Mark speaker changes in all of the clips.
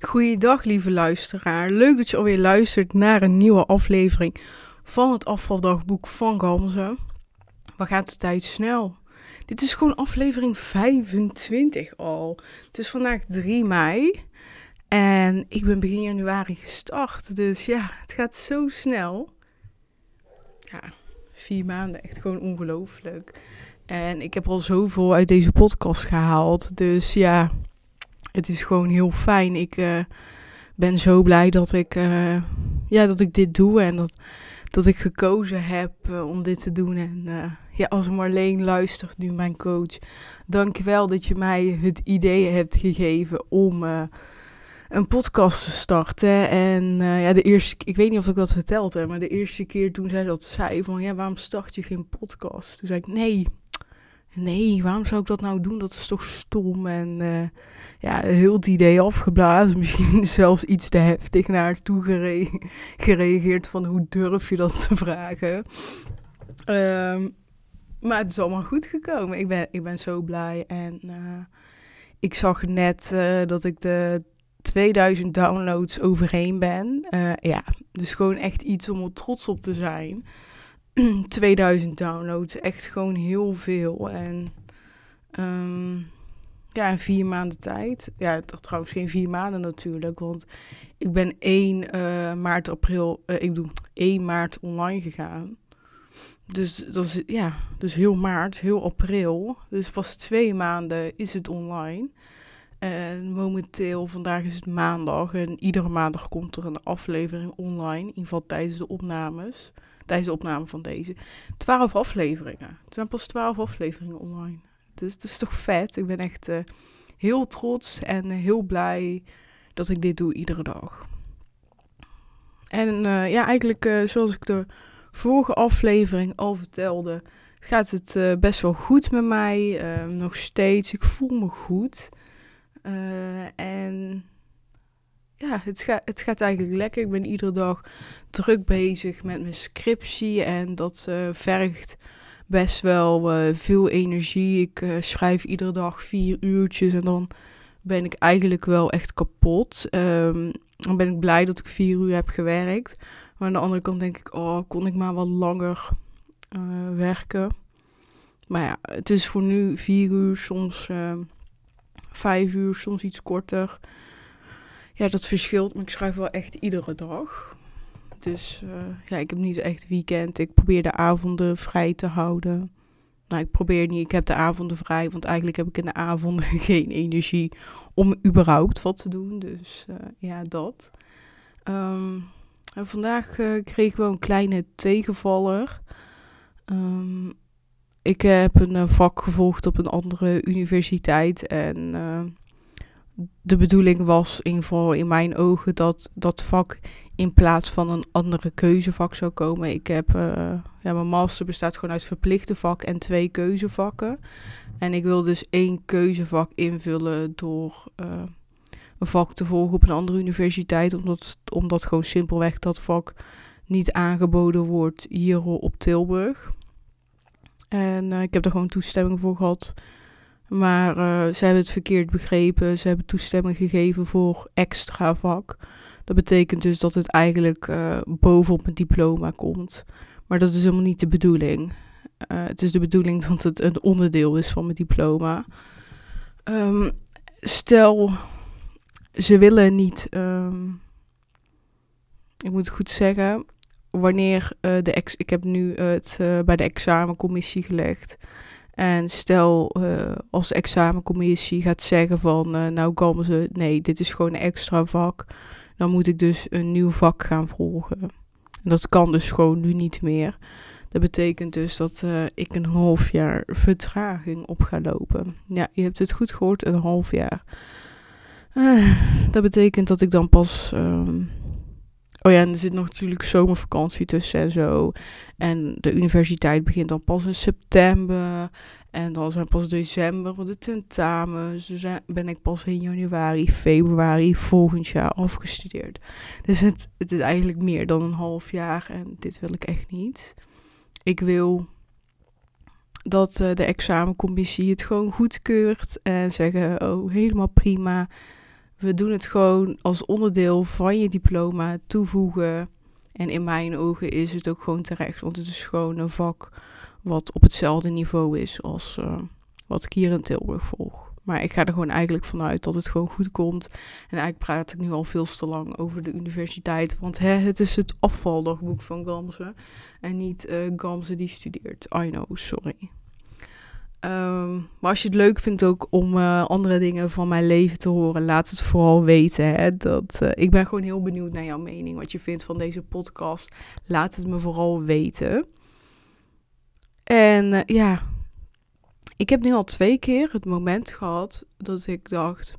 Speaker 1: Goeiedag, lieve luisteraar. Leuk dat je alweer luistert naar een nieuwe aflevering van het afvaldagboek van Gamze. Waar gaat de tijd snel? Dit is gewoon aflevering 25 al. Het is vandaag 3 mei en ik ben begin januari gestart. Dus ja, het gaat zo snel. Ja, vier maanden, echt gewoon ongelooflijk. En ik heb al zoveel uit deze podcast gehaald. Dus ja, het is gewoon heel fijn. Ik uh, ben zo blij dat ik, uh, ja, dat ik dit doe en dat, dat ik gekozen heb uh, om dit te doen. En ja, als Marleen luistert, nu mijn coach, dankjewel dat je mij het idee hebt gegeven om een podcast te starten. En ja, de eerste, ik weet niet of ik dat verteld heb, maar de eerste keer toen zij dat zei van, ja, waarom start je geen podcast? Toen zei ik, nee, nee, waarom zou ik dat nou doen? Dat is toch stom en ja, heel het idee afgeblazen. Misschien zelfs iets te heftig naar haar toe gereageerd van hoe durf je dat te vragen. Um, maar het is allemaal goed gekomen. Ik ben, ik ben zo blij. En uh, ik zag net uh, dat ik de 2000 downloads overheen ben. Ja, dus gewoon echt iets om er trots op te zijn. 2000 downloads, echt gewoon heel veel. En um, ja, in vier maanden tijd. Ja, toch trouwens geen vier maanden natuurlijk. Want ik ben 1 uh, maart, april, uh, ik bedoel 1 maart online gegaan. Dus dat is, ja, dus heel maart, heel april. Dus pas twee maanden is het online. En momenteel, vandaag is het maandag. En iedere maandag komt er een aflevering online. In ieder geval tijdens de opnames. Tijdens de opname van deze. Twaalf afleveringen. Er zijn pas twaalf afleveringen online. Dus het is toch vet. Ik ben echt uh, heel trots en uh, heel blij dat ik dit doe iedere dag. En uh, ja, eigenlijk zoals ik de vorige aflevering al vertelde, gaat het best wel goed met mij. nog steeds. Ik voel me goed. en ja, het, ga, het gaat eigenlijk lekker. Ik ben iedere dag druk bezig met mijn scriptie en dat vergt best wel uh, veel energie. Ik uh, schrijf iedere dag vier uurtjes en dan ben ik eigenlijk wel echt kapot. Um, dan ben ik blij dat ik vier uur heb gewerkt. Maar aan de andere kant denk ik, oh, kon ik maar wat langer werken. Maar ja, het is voor nu vier uur, soms vijf uur, soms iets korter. Ja, dat verschilt, maar ik schrijf wel echt iedere dag. Dus uh, ja, ik heb niet echt weekend. Ik probeer de avonden vrij te houden. Nou, ik probeer niet. Ik heb de avonden vrij, want eigenlijk heb ik in de avonden geen energie om überhaupt wat te doen. Dus uh, ja, dat. En vandaag uh, kreeg ik wel een kleine tegenvaller. Um, ik heb een vak gevolgd op een andere universiteit en de bedoeling was in in mijn ogen dat dat vak in plaats van een andere keuzevak zou komen. Ik heb, uh, ja, mijn master bestaat gewoon uit verplichte vak en twee keuzevakken. En ik wil dus één keuzevak invullen door uh, een vak te volgen op een andere universiteit. Omdat, omdat gewoon simpelweg dat vak niet aangeboden wordt hier op Tilburg. En uh, ik heb er gewoon toestemming voor gehad. Maar ze hebben het verkeerd begrepen. Ze hebben toestemming gegeven voor extra vak. Dat betekent dus dat het eigenlijk uh, bovenop mijn diploma komt. Maar dat is helemaal niet de bedoeling. Uh, het is de bedoeling dat het een onderdeel is van mijn diploma. Um, stel, ze willen niet. Um, ik moet het goed zeggen. Wanneer de ex. Ik heb nu het bij de examencommissie gelegd. En stel, als de examencommissie gaat zeggen van. nou komen ze. Nee, dit is gewoon een extra vak dan moet ik dus een nieuw vak gaan volgen. En dat kan dus gewoon nu niet meer. Dat betekent dus dat uh, ik een half jaar vertraging op ga lopen. Ja, je hebt het goed gehoord, een half jaar. Dat betekent dat ik dan pas. Um, oh ja, en er zit nog natuurlijk zomervakantie tussen en zo. En de universiteit begint dan pas in september. En dan zijn pas december de tentamens. Dus ben ik pas in januari, februari volgend jaar afgestudeerd. Dus het, het is eigenlijk meer dan een half jaar en dit wil ik echt niet. Ik wil dat uh, de examencommissie het gewoon goedkeurt en zeggen: Oh, helemaal prima. We doen het gewoon als onderdeel van je diploma toevoegen. En in mijn ogen is het ook gewoon terecht, want het is gewoon een vak wat op hetzelfde niveau is als uh, wat ik hier in Tilburg volg. Maar ik ga er gewoon eigenlijk vanuit dat het gewoon goed komt. En eigenlijk praat ik nu al veel te lang over de universiteit. Want hè, het is het afvaldagboek van Gamze. En niet uh, Gamze die studeert. I know, sorry. Um, maar als je het leuk vindt ook om uh, andere dingen van mijn leven te horen, laat het vooral weten. Hè? Dat, uh, ik ben gewoon heel benieuwd naar jouw mening, wat je vindt van deze podcast. Laat het me vooral weten. En uh, ja, ik heb nu al twee keer het moment gehad dat ik dacht: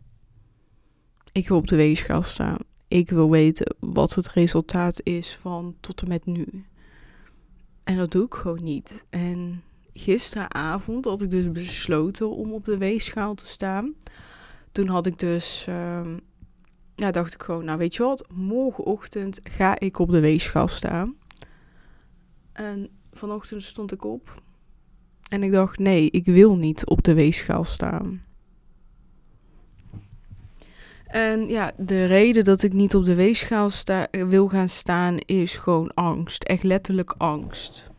Speaker 1: ik wil op de weegschaal staan. Ik wil weten wat het resultaat is van tot en met nu. En dat doe ik gewoon niet. En gisteravond had ik dus besloten om op de weegschaal te staan. Toen had ik dus, uh, ja, dacht ik gewoon, nou weet je wat, morgenochtend ga ik op de weegschaal staan. En vanochtend stond ik op en ik dacht, nee, ik wil niet op de weegschaal staan. En ja, de reden dat ik niet op de weegschaal wil gaan staan is gewoon angst. Echt letterlijk angst.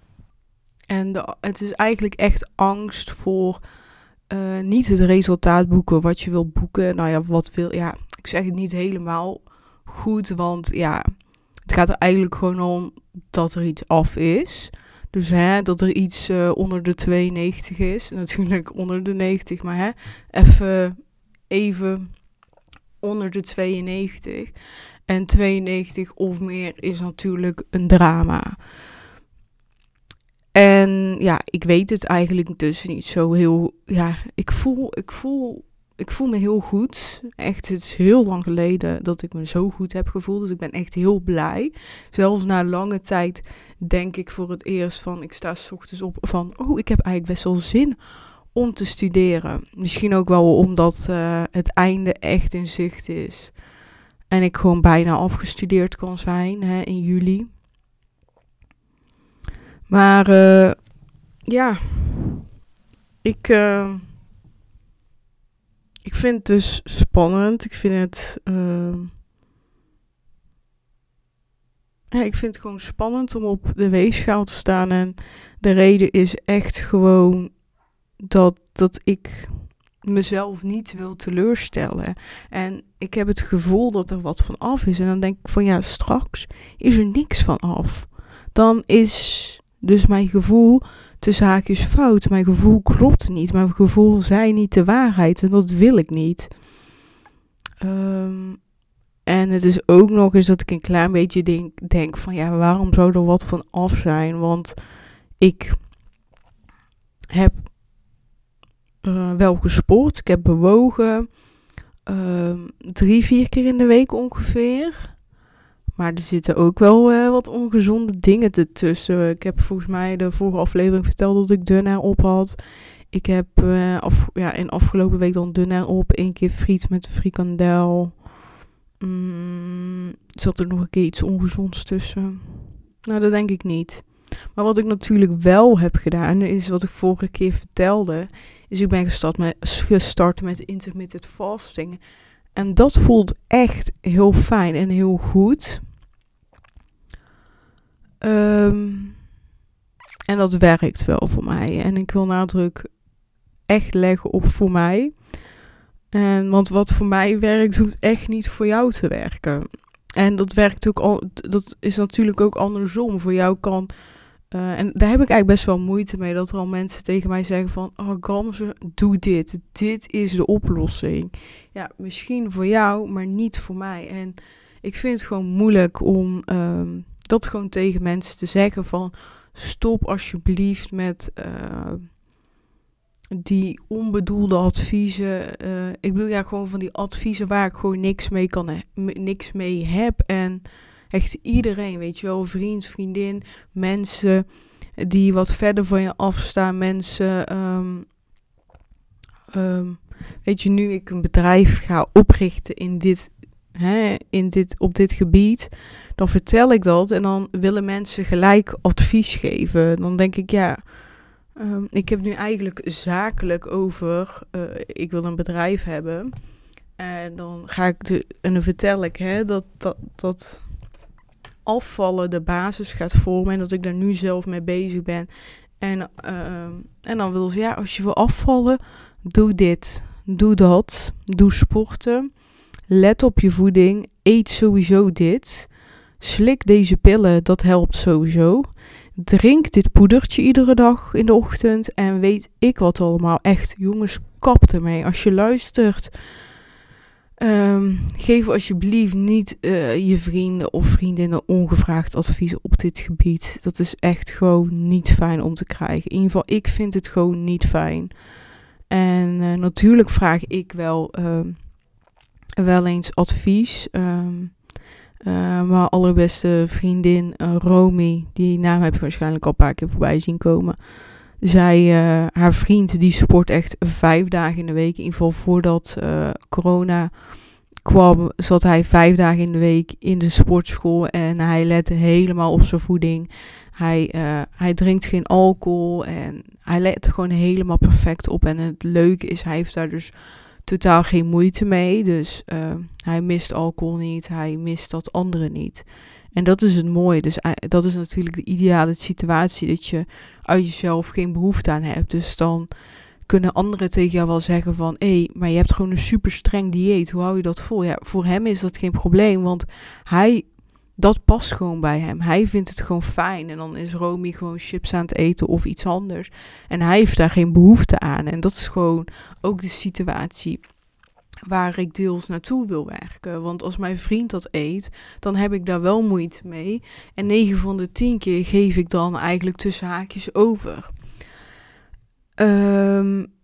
Speaker 1: En het is eigenlijk echt angst voor uh, niet het resultaat boeken wat je wil boeken. Nou ja, wat wil. Ja, ik zeg het niet helemaal goed, want ja, het gaat er eigenlijk gewoon om dat er iets af is. Dus hè, dat er iets uh, onder de 92 is. Natuurlijk onder de 90, maar hè, even, even onder de 92. En 92 of meer is natuurlijk een drama. En ja, ik weet het eigenlijk dus niet zo heel. Ja, ik voel, ik voel, ik voel me heel goed. Echt, het is heel lang geleden dat ik me zo goed heb gevoeld. Dus ik ben echt heel blij. Zelfs na lange tijd denk ik voor het eerst van, ik sta s ochtends op van, oh, ik heb eigenlijk best wel zin om te studeren. Misschien ook wel omdat uh, het einde echt in zicht is. En ik gewoon bijna afgestudeerd kan zijn hè, in juli. Maar uh, ja, ik, uh, ik vind het dus spannend. Ik vind het. Uh, ik vind het gewoon spannend om op de weegschaal te staan. En de reden is echt gewoon dat, dat ik mezelf niet wil teleurstellen. En ik heb het gevoel dat er wat van af is. En dan denk ik van ja, straks is er niks van af. Dan is dus mijn gevoel te zaak is fout. Mijn gevoel klopt niet. Mijn gevoel zei niet de waarheid. En dat wil ik niet. Um, en het is ook nog eens dat ik een klein beetje denk, denk van ja, waarom zou er wat van af zijn? Want ik heb uh, wel gesport. Ik heb bewogen. Uh, drie, vier keer in de week ongeveer. Maar er zitten ook wel uh, wat ongezonde dingen ertussen. Ik heb volgens mij de vorige aflevering verteld dat ik dunner op had. Ik heb uh, af, ja, in afgelopen week dan dunner op. Eén keer friet met frikandel. Mm, zat er nog een keer iets ongezonds tussen? Nou, dat denk ik niet. Maar wat ik natuurlijk wel heb gedaan, is wat ik vorige keer vertelde. Is ik ben gestart met, gestart met intermittent fasting. En dat voelt echt heel fijn en heel goed. Um, en dat werkt wel voor mij. En ik wil nadruk echt leggen op voor mij. En, want wat voor mij werkt, hoeft echt niet voor jou te werken. En dat werkt ook al, dat is natuurlijk ook andersom. Voor jou kan. Uh, en daar heb ik eigenlijk best wel moeite mee dat er al mensen tegen mij zeggen van, oh Gamze, doe dit. Dit is de oplossing. Ja, misschien voor jou, maar niet voor mij. En ik vind het gewoon moeilijk om um, dat gewoon tegen mensen te zeggen van stop alsjeblieft met uh, die onbedoelde adviezen. Uh, ik bedoel ja gewoon van die adviezen waar ik gewoon niks mee kan, niks mee heb. En echt iedereen, weet je wel, vriend, vriendin, mensen die wat verder van je afstaan, mensen. Um, um, weet je, nu ik een bedrijf ga oprichten in dit, hè, in dit, op dit gebied, dan vertel ik dat en dan willen mensen gelijk advies geven. Dan denk ik, ja, um, ik heb nu eigenlijk zakelijk over, uh, ik wil een bedrijf hebben. En dan ga ik de, en dan vertel ik hè, dat, dat, dat afvallen de basis gaat vormen en dat ik daar nu zelf mee bezig ben. En, ehm, en dan wil ze, ja, als je wil afvallen, doe dit, doe dat, doe sporten, let op je voeding, eet sowieso dit, slik deze pillen, dat helpt sowieso. Drink dit poedertje iedere dag in de ochtend en weet ik wat allemaal. Echt, jongens, kap ermee. Als je luistert, ehm, geef alsjeblieft niet uh, je vrienden of vriendinnen ongevraagd advies op dit gebied. Dat is echt gewoon niet fijn om te krijgen. In ieder geval, ik vind het gewoon niet fijn. En uh, natuurlijk vraag ik wel, uh, wel eens advies. Um, uh, mijn allerbeste vriendin uh, Romy, die naam heb je waarschijnlijk al een paar keer voorbij zien komen. Zij, uh, haar vriend, die sport echt vijf dagen in de week. In ieder geval voordat corona kwam, zat hij vijf dagen in de week in de sportschool. En hij lette helemaal op zijn voeding. Hij, hij drinkt geen alcohol en hij let gewoon helemaal perfect op. En het leuke is, hij heeft daar dus totaal geen moeite mee. Dus uh, hij mist alcohol niet, hij mist dat andere niet. En dat is het mooie. Dus uh, dat is natuurlijk de ideale situatie, dat je uit jezelf geen behoefte aan hebt. Dus dan kunnen anderen tegen jou wel zeggen van... hé, hey, maar je hebt gewoon een super streng dieet, hoe hou je dat vol? Ja, voor hem is dat geen probleem, want hij dat past gewoon bij hem. Hij vindt het gewoon fijn. En dan is Romy gewoon chips aan het eten of iets anders. En hij heeft daar geen behoefte aan. En dat is gewoon ook de situatie waar ik deels naartoe wil werken. Want als mijn vriend dat eet, dan heb ik daar wel moeite mee. En 9 van de 10 keer geef ik dan eigenlijk tussen haakjes over. Um,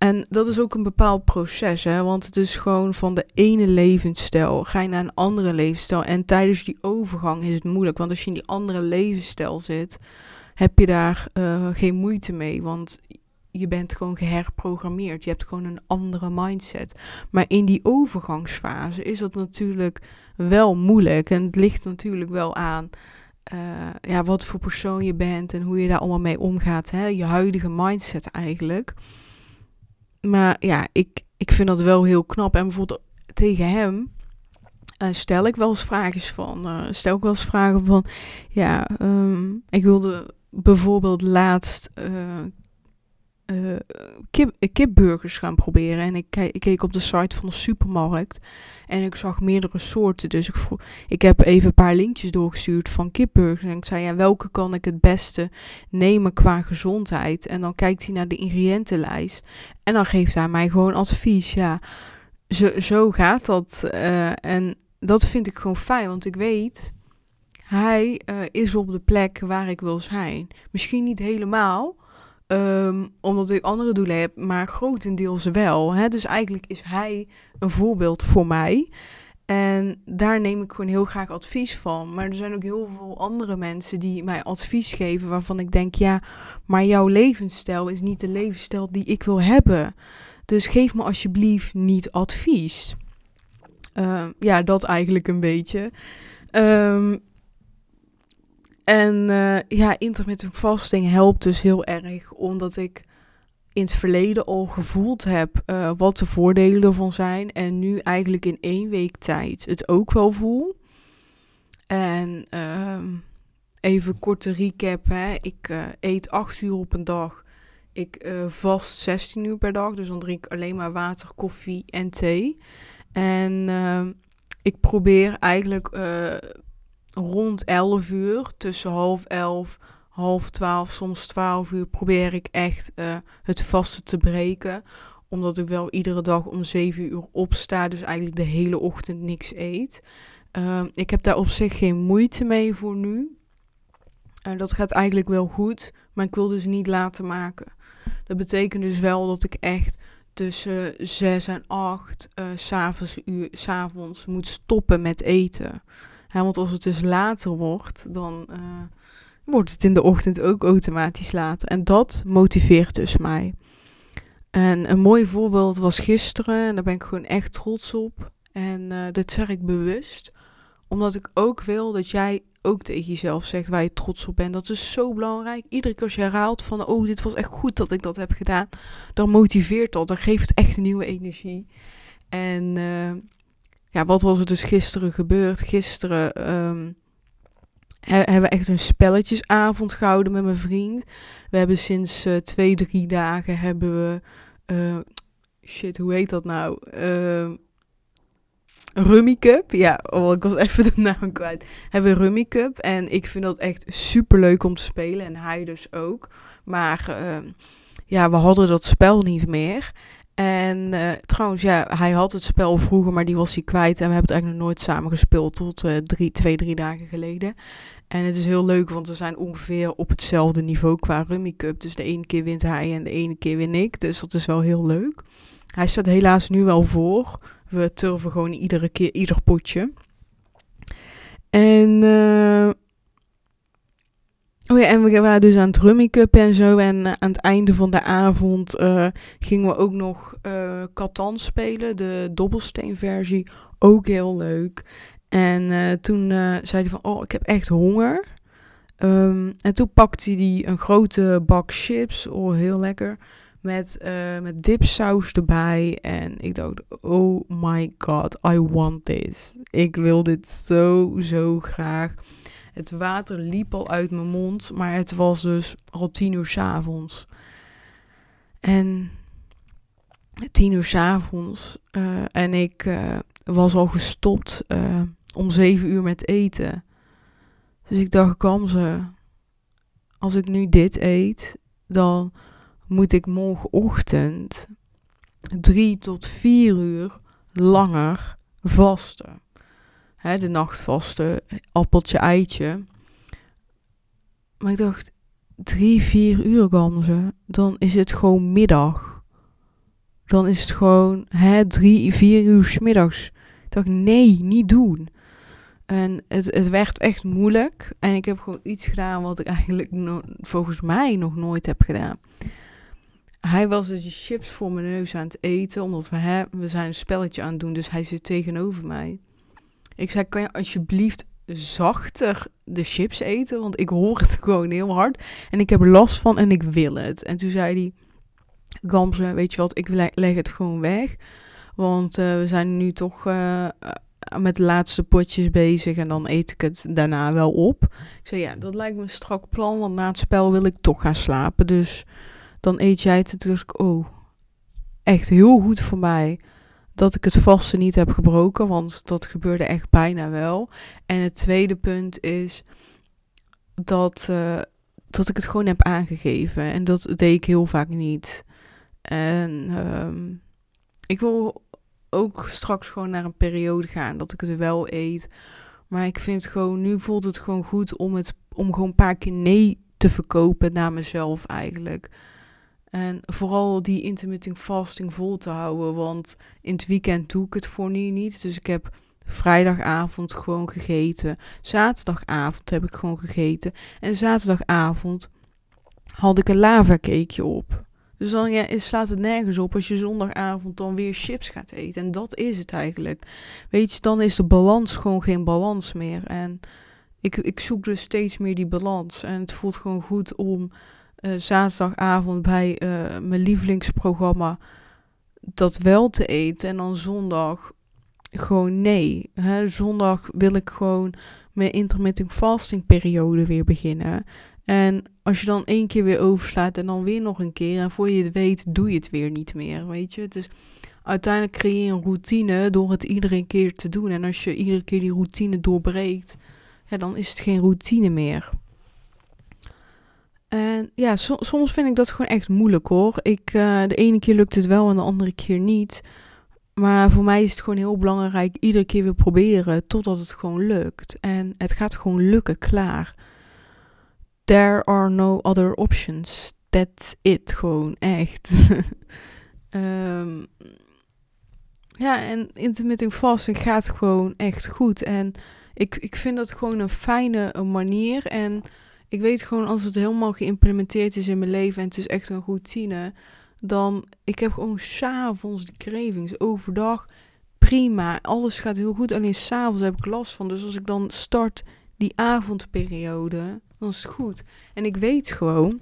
Speaker 1: en dat is ook een bepaald proces, hè? want het is gewoon van de ene levensstijl ga je naar een andere levensstijl. En tijdens die overgang is het moeilijk, want als je in die andere levensstijl zit, heb je daar uh, geen moeite mee, want je bent gewoon geherprogrammeerd. Je hebt gewoon een andere mindset. Maar in die overgangsfase is dat natuurlijk wel moeilijk. En het ligt natuurlijk wel aan uh, ja, wat voor persoon je bent en hoe je daar allemaal mee omgaat. Hè? Je huidige mindset eigenlijk. Maar ja, ik, ik vind dat wel heel knap. En bijvoorbeeld tegen hem uh, stel ik wel eens vragen van. Uh, stel ik wel eens vragen van. Ja, um, ik wilde bijvoorbeeld laatst uh, kip, kipburgers gaan proberen. En ik, keek op de site van de supermarkt. En ik zag meerdere soorten. Dus ik, vroeg, ik heb even een paar linkjes doorgestuurd van kipburgers. En ik zei, ja, welke kan ik het beste nemen qua gezondheid? En dan kijkt hij naar de ingrediëntenlijst. En dan geeft hij mij gewoon advies. Ja, zo, zo gaat dat. Uh, en dat vind ik gewoon fijn, want ik weet, hij is op de plek waar ik wil zijn. Misschien niet helemaal, um, omdat ik andere doelen heb, maar grotendeels wel. Hè? Dus eigenlijk is hij een voorbeeld voor mij. En daar neem ik gewoon heel graag advies van. Maar er zijn ook heel veel andere mensen die mij advies geven waarvan ik denk, ja, maar jouw levensstijl is niet de levensstijl die ik wil hebben. Dus geef me alsjeblieft niet advies. Uh, ja, dat eigenlijk een beetje. Um, en uh, ja, intermittent fasting helpt dus heel erg, omdat ik in het verleden al gevoeld heb uh, wat de voordelen ervan zijn. En nu eigenlijk in één week tijd het ook wel voel. En uh, even korte recap. Hè. Ik uh, eet 8 uur op een dag. Ik vast 16 uur per dag. Dus dan drink ik alleen maar water, koffie en thee. En ehm, ik probeer eigenlijk rond 11 uur, tussen half 11, half 12, soms 12 uur, probeer ik echt uh, het vaste te breken. Omdat ik wel iedere dag om 7 uur opsta, dus eigenlijk de hele ochtend niks eet. Uh, ik heb daar op zich geen moeite mee voor nu. Dat gaat eigenlijk wel goed, maar ik wil dus niet laten maken. Dat betekent dus wel dat ik echt tussen 6 en 8 uh, s'avonds, s'avonds moet stoppen met eten. Want als het dus later wordt, dan uh, wordt het in de ochtend ook automatisch later. En dat motiveert dus mij. En een mooi voorbeeld was gisteren, en daar ben ik gewoon echt trots op. En uh, dat zeg ik bewust, omdat ik ook wil dat jij ook tegen jezelf zegt waar je trots op bent. Dat is zo belangrijk. Iedere keer als je herhaalt van, oh, dit was echt goed dat ik dat heb gedaan, dan motiveert dat, dan geeft het echt een nieuwe energie. En uh, ja, wat was er dus gisteren gebeurd? Gisteren um, hebben we echt een spelletjesavond gehouden met mijn vriend. We hebben sinds uh, twee, drie dagen hebben we... Uh, shit, hoe heet dat nou? Uh, Rummy Cup. Ja, oh, ik was even de naam kwijt. Hebben we Rummy Cup. En ik vind dat echt super leuk om te spelen. En hij dus ook. Maar uh, ja, we hadden dat spel niet meer. En uh, trouwens, ja, hij had het spel vroeger, maar die was hij kwijt. En we hebben het eigenlijk nog nooit samen gespeeld tot uh, drie, twee, drie dagen geleden. En het is heel leuk, want we zijn ongeveer op hetzelfde niveau qua Rummy Cup. Dus de ene keer wint hij en de ene keer win ik. Dus dat is wel heel leuk. Hij staat helaas nu wel voor. We turven gewoon iedere keer, ieder potje. En... Uh, Oh ja, en we waren dus aan het Rummy Cup en zo. En uh, aan het einde van de avond uh, gingen we ook nog uh, Catan spelen, de dobbelsteenversie. Ook heel leuk. En toen zei hij van, oh, ik heb echt honger. Um, en toen pakte hij een grote bak chips, oh, heel lekker. Met, met dipsaus erbij. En ik dacht, oh my god, I want this. Ik wil dit zo, zo graag. Het water liep al uit mijn mond, maar het was dus al tien uur s avonds. En tien uur s avonds uh, en ik uh, was al gestopt uh, om zeven uur met eten. Dus ik dacht, kwam ze, als ik nu dit eet, dan moet ik morgenochtend drie tot vier uur langer vasten hè, de nachtvaste, appeltje, eitje. Maar ik dacht, drie, vier uur ze, dan is het gewoon middag. Dan is het gewoon hè, drie, vier uur middags. Ik dacht, nee, niet doen. En het, het werd echt moeilijk. En ik heb gewoon iets gedaan wat ik eigenlijk volgens mij nog nooit heb gedaan. Hij was dus chips voor mijn neus aan het eten, omdat we, hè, we zijn een spelletje aan het doen, dus hij zit tegenover mij. Ik zei, kan je alsjeblieft zachter de chips eten? Want ik hoor het gewoon heel hard. En ik heb last van en ik wil het. En toen zei hij, Gamze, weet je wat, ik leg het gewoon weg. Want uh, we zijn nu toch uh, met de laatste potjes bezig en dan eet ik het daarna wel op. Ik zei, ja, dat lijkt me een strak plan, want na het spel wil ik toch gaan slapen. Dus dan eet jij het. Dacht ik, oh, echt heel goed voor mij dat ik het vaste niet heb gebroken, want dat gebeurde echt bijna wel. En het tweede punt is dat, uh, dat ik het gewoon heb aangegeven. En dat deed ik heel vaak niet. En um, ik wil ook straks gewoon naar een periode gaan dat ik het wel eet. Maar ik vind gewoon, nu voelt het gewoon goed om, het, om gewoon een paar keer nee te verkopen naar mezelf eigenlijk. En vooral die intermittent fasting vol te houden. Want in het weekend doe ik het voor nu niet. Dus ik heb vrijdagavond gewoon gegeten. Zaterdagavond heb ik gewoon gegeten. En zaterdagavond had ik een lava cakeje op. Dus dan ja, slaat het nergens op als je zondagavond dan weer chips gaat eten. En dat is het eigenlijk. Weet je, dan is de balans gewoon geen balans meer. En ik, ik zoek dus steeds meer die balans. En het voelt gewoon goed om uh, zaterdagavond bij uh, mijn lievelingsprogramma dat wel te eten. En dan zondag gewoon nee. Hè? Zondag wil ik gewoon mijn intermittent fasting periode weer beginnen. En als je dan één keer weer overslaat en dan weer nog een keer. En voor je het weet, doe je het weer niet meer. Weet je? Dus uiteindelijk creëer je een routine door het iedere keer te doen. En als je iedere keer die routine doorbreekt, dan is het geen routine meer. En ja, soms vind ik dat gewoon echt moeilijk hoor. Ik, uh, de ene keer lukt het wel en de andere keer niet. Maar voor mij is het gewoon heel belangrijk iedere keer weer proberen totdat het gewoon lukt. En het gaat gewoon lukken, klaar. There are no other options. That's it, gewoon echt. um, ja, en intermittent fasting gaat gewoon echt goed. En ik, ik vind dat gewoon een fijne manier. En ik weet gewoon als het helemaal geïmplementeerd is in mijn leven en het is echt een routine, dan ik heb gewoon s'avonds die cravings. Overdag prima, alles gaat heel goed. Alleen s'avonds heb ik last van. Dus als ik dan start die avondperiode, dan is het goed. En ik weet gewoon,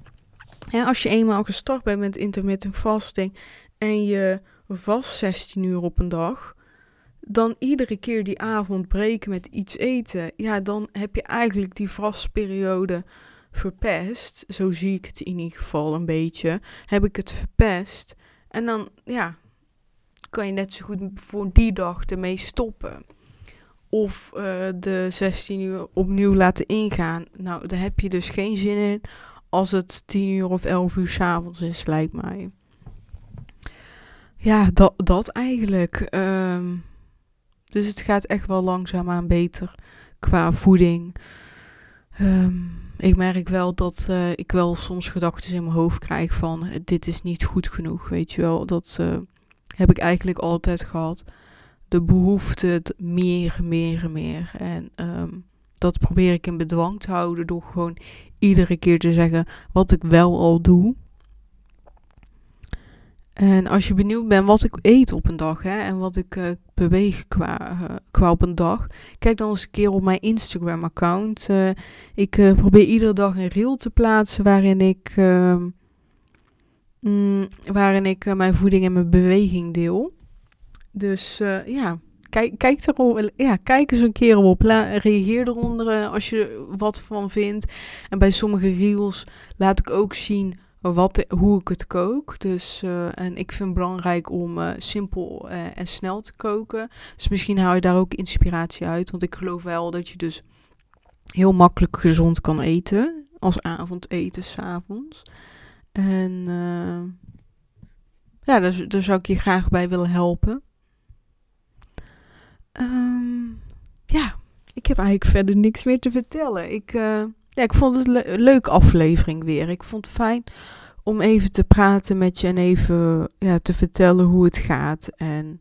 Speaker 1: hè, als je eenmaal gestart bent met intermittent fasting en je vast 16 uur op een dag, dan iedere keer die avond breken met iets eten, ja, dan heb je eigenlijk die vastperiode verpest. Zo zie ik het in ieder geval een beetje. Heb ik het verpest. En dan, ja, kan je net zo goed voor die dag ermee stoppen. Of uh, de 16 uur opnieuw laten ingaan. Nou, daar heb je dus geen zin in als het 10 uur of 11 uur s'avonds is, lijkt mij. Ja, dat, dat eigenlijk. Um, dus het gaat echt wel langzaamaan beter qua voeding. Um, ik merk wel dat uh, ik wel soms gedachten in mijn hoofd krijg van dit is niet goed genoeg, weet je wel. Dat uh, heb ik eigenlijk altijd gehad. De behoefte meer, meer, meer. En um, dat probeer ik in bedwang te houden door gewoon iedere keer te zeggen wat ik wel al doe. En als je benieuwd bent wat ik eet op een dag hè, en wat ik uh, beweeg qua, uh, qua op een dag, kijk dan eens een keer op mijn Instagram-account. Uh, ik probeer iedere dag een reel te plaatsen waarin ik, ehm, mm, waarin ik mijn voeding en mijn beweging deel. Dus ja, kijk, kijk, ja, kijk eens een keer op. reageer eronder als je wat van vindt. En bij sommige reels laat ik ook zien wat, hoe ik het kook. Dus, uh, en ik vind het belangrijk om uh, simpel uh, en snel te koken. Dus misschien haal je daar ook inspiratie uit. Want ik geloof wel dat je dus heel makkelijk gezond kan eten. Als avondeten, s'avonds. En ja, daar, daar, zou ik je graag bij willen helpen. Um, ja, ik heb eigenlijk verder niks meer te vertellen. Ik ik vond het een leuke aflevering weer. Ik vond het fijn om even te praten met je en even ja, te vertellen hoe het gaat. En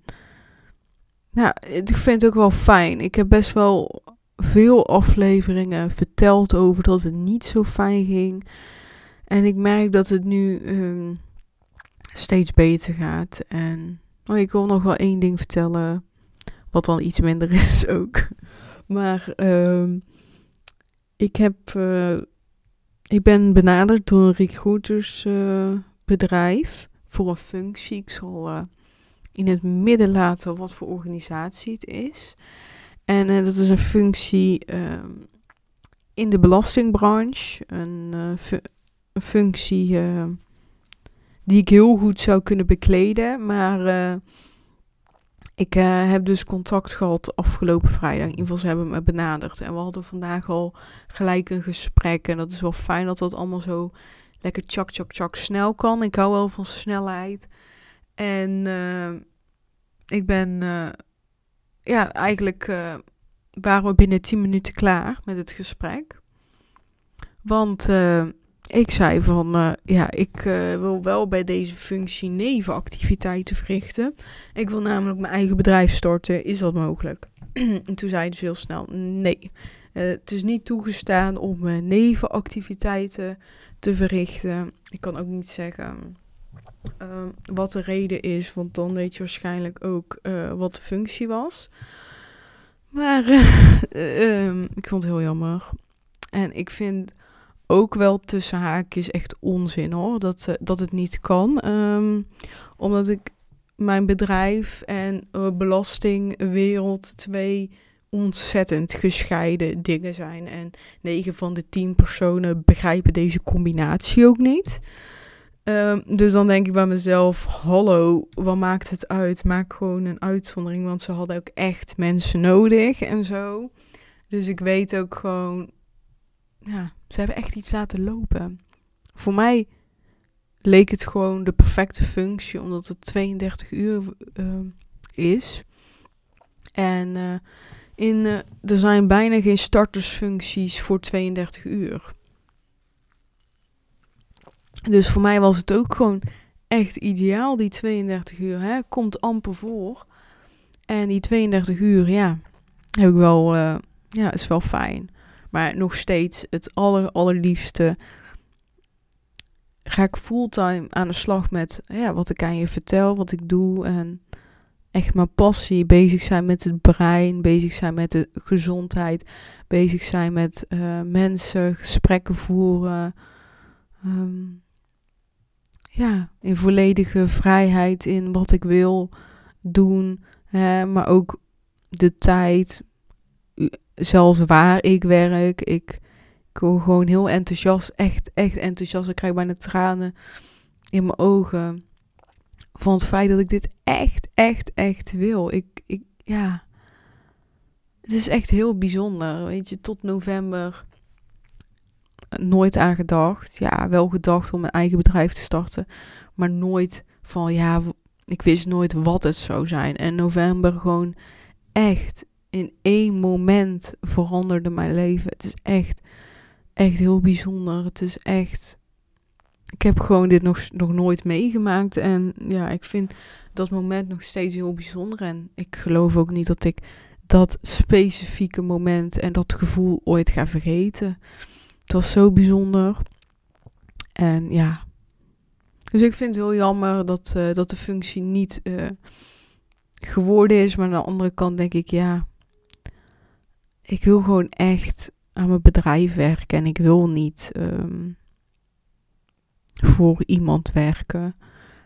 Speaker 1: nou, ik vind het ook wel fijn. Ik heb best wel veel afleveringen verteld over dat het niet zo fijn ging. En ik merk dat het nu um, steeds beter gaat. En oh, ik wil nog wel één ding vertellen, wat dan iets minder is ook. Maar um, ik heb. Uh, ik ben benaderd door een recruitersbedrijf uh, voor een functie. Ik zal uh, in het midden laten wat voor organisatie het is. En dat is een functie in de belastingbranche. Een, een functie die ik heel goed zou kunnen bekleden. Maar ik uh, heb dus contact gehad afgelopen vrijdag. In ieder geval, ze hebben me benaderd. En we hadden vandaag al gelijk een gesprek. En dat is wel fijn dat dat allemaal zo lekker tjak, tjak, tjak snel kan. Ik hou wel van snelheid. En uh, ik ben, uh, ja, eigenlijk waren we binnen 10 minuten klaar met het gesprek. Want ik zei van, uh, ja, ik uh, wil wel bij deze functie nevenactiviteiten verrichten. Ik wil namelijk mijn eigen bedrijf starten. Is dat mogelijk? en toen zei ze heel snel, nee. Uh, het is niet toegestaan om nevenactiviteiten te verrichten. Ik kan ook niet zeggen wat de reden is, want dan weet je waarschijnlijk ook wat de functie was. Maar um, ik vond het heel jammer. En ik vind ook wel tussen haakjes echt onzin hoor. Dat, uh, dat het niet kan. Um, omdat ik mijn bedrijf en uh, belastingwereld twee ontzettend gescheiden dingen zijn. En 9 van de 10 personen begrijpen deze combinatie ook niet. Um, dus dan denk ik bij mezelf: hallo, wat maakt het uit? Maak gewoon een uitzondering, want ze hadden ook echt mensen nodig en zo. Dus ik weet ook gewoon ja, ze hebben echt iets laten lopen. Voor mij leek het gewoon de perfecte functie, omdat het 32 uur uh, is. En uh, in, uh, er zijn bijna geen startersfuncties voor 32 uur. Dus voor mij was het ook gewoon echt ideaal, die 32 uur. Hè? Komt amper voor. En die 32 uur, ja, heb ik wel, ja, is wel fijn. Maar nog steeds het aller, allerliefste ga ik fulltime aan de slag met ja, wat ik aan je vertel, wat ik doe. En echt mijn passie, bezig zijn met het brein, bezig zijn met de gezondheid, bezig zijn met uh, mensen, gesprekken voeren. Um, ja, in volledige vrijheid in wat ik wil doen. Hè, maar ook de tijd, zelfs waar ik werk. Ik, ik word gewoon heel enthousiast, echt, echt enthousiast. Ik krijg bijna tranen in mijn ogen van het feit dat ik dit echt, echt, echt wil. Ik, ik, ja, het is echt heel bijzonder. Weet je, tot november nooit aan gedacht. Ja, wel gedacht om een eigen bedrijf te starten, maar nooit van ja, ik wist nooit wat het zou zijn. En november gewoon echt in één moment veranderde mijn leven. Het is echt, echt heel bijzonder. Het is echt. Ik heb gewoon dit nog, nog nooit meegemaakt. En ja, ik vind dat moment nog steeds heel bijzonder. En ik geloof ook niet dat ik dat specifieke moment en dat gevoel ooit ga vergeten. Het was zo bijzonder. En ja. Dus ik vind het heel jammer dat, uh, dat de functie niet uh, geworden is. Maar aan de andere kant denk ik, ja. Ik wil gewoon echt aan mijn bedrijf werken. En ik wil niet um, voor iemand werken.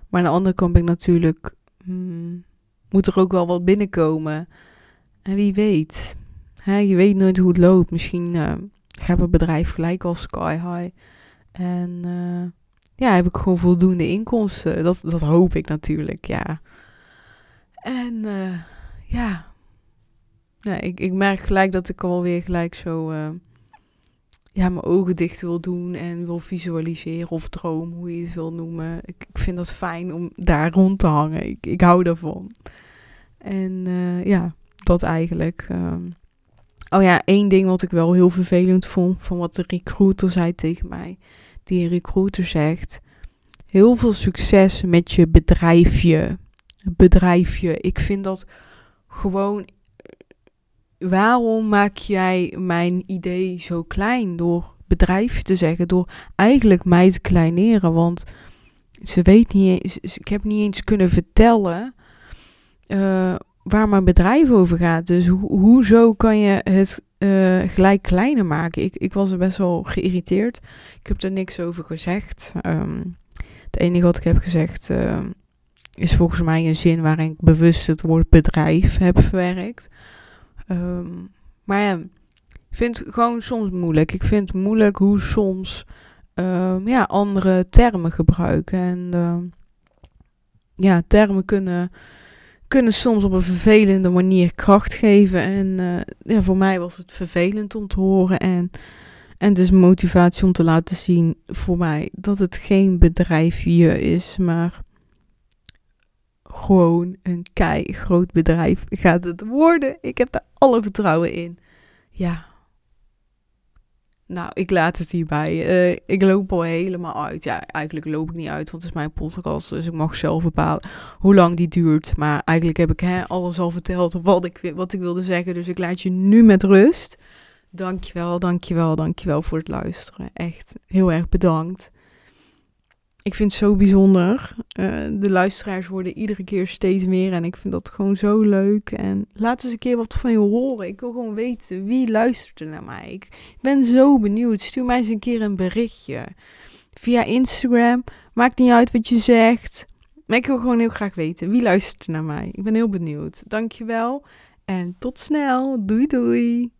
Speaker 1: Maar aan de andere kant ben ik natuurlijk. Hmm, moet er ook wel wat binnenkomen. En wie weet. Hè, je weet nooit hoe het loopt. Misschien. Uh, gaat mijn bedrijf gelijk al sky high. En uh, ja, heb ik gewoon voldoende inkomsten. Dat, dat hoop ik natuurlijk, ja. En uh, ja, ja ik, ik merk gelijk dat ik alweer gelijk zo uh, ja, mijn ogen dicht wil doen en wil visualiseren of droom, hoe je het wil noemen. Ik, ik vind dat fijn om daar rond te hangen. Ik, ik hou daarvan. En ja, dat eigenlijk. Um, Oh ja, één ding wat ik wel heel vervelend vond van wat de recruiter zei tegen mij. Die recruiter zegt: Heel veel succes met je bedrijfje. Bedrijfje. Ik vind dat gewoon. Waarom maak jij mijn idee zo klein door bedrijfje te zeggen? Door eigenlijk mij te kleineren. Want ze weet niet. Ik heb niet eens kunnen vertellen. Uh, waar mijn bedrijf over gaat. Dus ho hoezo kan je het uh, gelijk kleiner maken? Ik, ik was er best wel geïrriteerd. Ik heb er niks over gezegd. Um, het enige wat ik heb gezegd uh, is volgens mij een zin waarin ik bewust het woord bedrijf heb verwerkt. Um, maar ja, ik vind het gewoon soms moeilijk. Ik vind het moeilijk hoe soms um, ja, andere termen gebruiken. En ja, termen kunnen kunnen soms op een vervelende manier kracht geven. En uh, ja, voor mij was het vervelend om te horen. En, en dus motivatie om te laten zien voor mij dat het geen bedrijfje is, maar gewoon een kei groot bedrijf gaat het worden. Ik heb daar alle vertrouwen in. Ja, nou, ik laat het hierbij. Uh, ik loop al helemaal uit. Ja, eigenlijk loop ik niet uit, want het is mijn podcast. Dus ik mag zelf bepalen hoe lang die duurt. Maar eigenlijk heb ik hè, alles al verteld wat ik, wat ik wilde zeggen. Dus ik laat je nu met rust. Dankjewel, dankjewel, dankjewel voor het luisteren. Echt heel erg bedankt ik vind het zo bijzonder. Uh, de luisteraars worden iedere keer steeds meer en ik vind dat gewoon zo leuk. En laat eens een keer wat van je horen. Ik wil gewoon weten wie luistert er naar mij. Ik ben zo benieuwd. Stuur mij eens een keer een berichtje via Instagram. Maakt niet uit wat je zegt. Maar ik wil gewoon heel graag weten wie luistert er naar mij. Ik ben heel benieuwd. Dankjewel en tot snel. Doei doei.